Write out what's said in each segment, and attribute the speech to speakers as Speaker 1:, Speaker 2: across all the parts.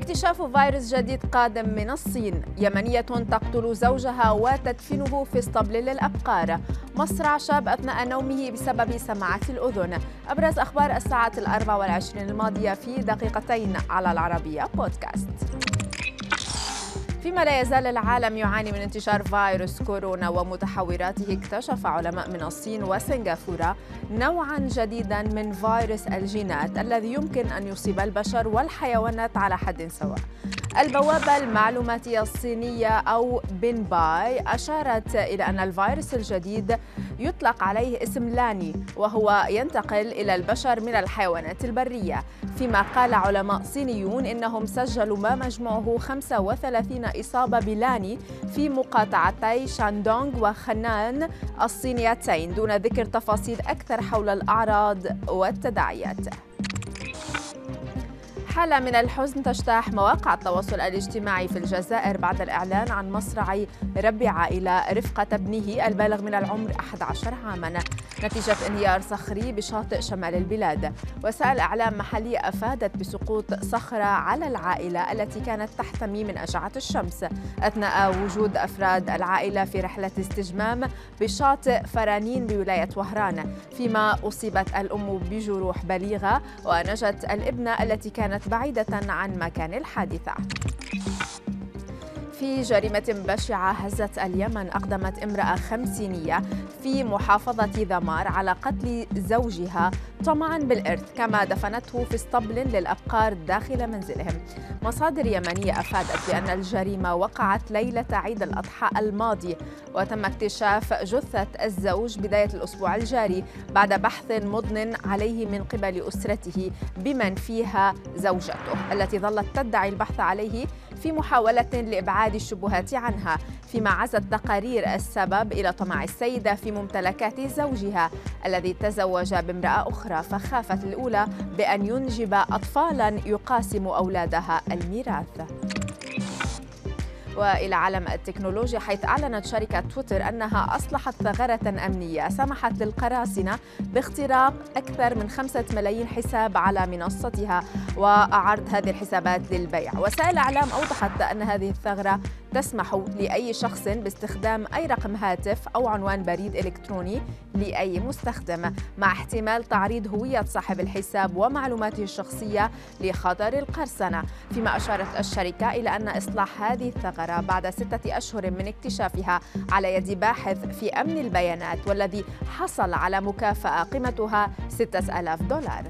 Speaker 1: اكتشاف فيروس جديد قادم من الصين. يمنية تقتل زوجها وتدفنه في اسطبل للأبقار. مصرع شاب أثناء نومه بسبب سماعات الأذن. أبرز أخبار الساعة الأربع والعشرين الماضية في دقيقتين على العربية بودكاست. فيما لا يزال العالم يعاني من انتشار فيروس كورونا ومتحوراته اكتشف علماء من الصين وسنغافورة نوعا جديدا من فيروس الجينات الذي يمكن أن يصيب البشر والحيوانات على حد سواء. البوابة المعلوماتية الصينية أو بنباي أشارت إلى أن الفيروس الجديد يطلق عليه اسم لاني وهو ينتقل إلى البشر من الحيوانات البرية. فيما قال علماء صينيون إنهم سجلوا ما مجموعه 35 إصابة بلاني في مقاطعتي شاندونغ وخنان الصينيتين دون ذكر تفاصيل أكثر حول الأعراض والتداعيات. حالة من الحزن تجتاح مواقع التواصل الاجتماعي في الجزائر بعد الإعلان عن مصرع رب عائلة رفقة ابنه البالغ من العمر 11 عاما. نتيجة انهيار صخري بشاطئ شمال البلاد. وسائل إعلام محلية أفادت بسقوط صخرة على العائلة التي كانت تحتمي من أشعة الشمس. أثناء وجود أفراد العائلة في رحلة استجمام بشاطئ فرانين بولاية وهران فيما أصيبت الأم بجروح بليغة ونجت الابنة التي كانت بعيدة عن مكان الحادثة. في جريمة بشعة هزت اليمن أقدمت امرأة خمسينية في محافظة ذمار على قتل زوجها طمعا بالإرث كما دفنته في اسطبل للأبقار داخل منزلهم. مصادر يمنية أفادت بأن الجريمة وقعت ليلة عيد الأضحى الماضي وتم اكتشاف جثة الزوج بداية الأسبوع الجاري بعد بحث مضن عليه من قبل أسرته بمن فيها زوجته التي ظلت تدعي البحث عليه في محاولة لإبعاد الشبهات عنها فيما عزت تقارير السبب إلى طمع السيدة في ممتلكات زوجها الذي تزوج بامرأة أخرى فخافت الأولى بأن ينجب أطفالا يقاسم أولادها الميراث. والى عالم التكنولوجيا حيث أعلنت شركة تويتر أنها أصلحت ثغرة أمنية. سمحت للقراصنة باختراق أكثر من خمسة ملايين حساب على منصتها وعرض هذه الحسابات للبيع. وسائل الإعلام أوضحت أن هذه الثغرة تسمح لأي شخص باستخدام أي رقم هاتف أو عنوان بريد إلكتروني لأي مستخدم. مع احتمال تعريض هوية صاحب الحساب ومعلوماته الشخصية لخطر القرصنة. فيما أشارت الشركة إلى أن إصلاح هذه الثغرة بعد ستة أشهر من اكتشافها على يد باحث في أمن البيانات والذي حصل على مكافأة قيمتها 6000 دولار.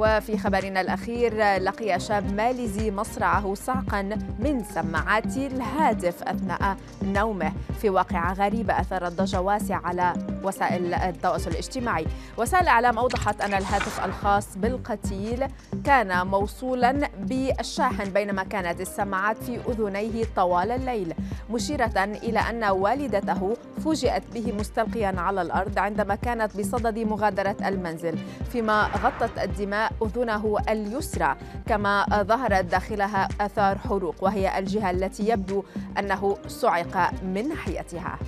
Speaker 1: وفي خبرنا الأخير لقي شاب ماليزي مصرعه صعقا من سماعات الهاتف أثناء نومه. في واقعة غريبة أثارت ضجة واسعة على وسائل التواصل الاجتماعي. وسائل الإعلام أوضحت أن الهاتف الخاص بالقتيل كان موصولا بالشاحن بينما كانت السماعات في أذنيه طوال الليل مشيرة إلى أن والدته فوجئت به مستلقيا على الأرض عندما كانت بصدد مغادرة المنزل فيما غطت الدماء أذنه اليسرى. كما ظهرت داخلها آثار حروق وهي الجهة التي يبدو أنه صعق من ناحيتها.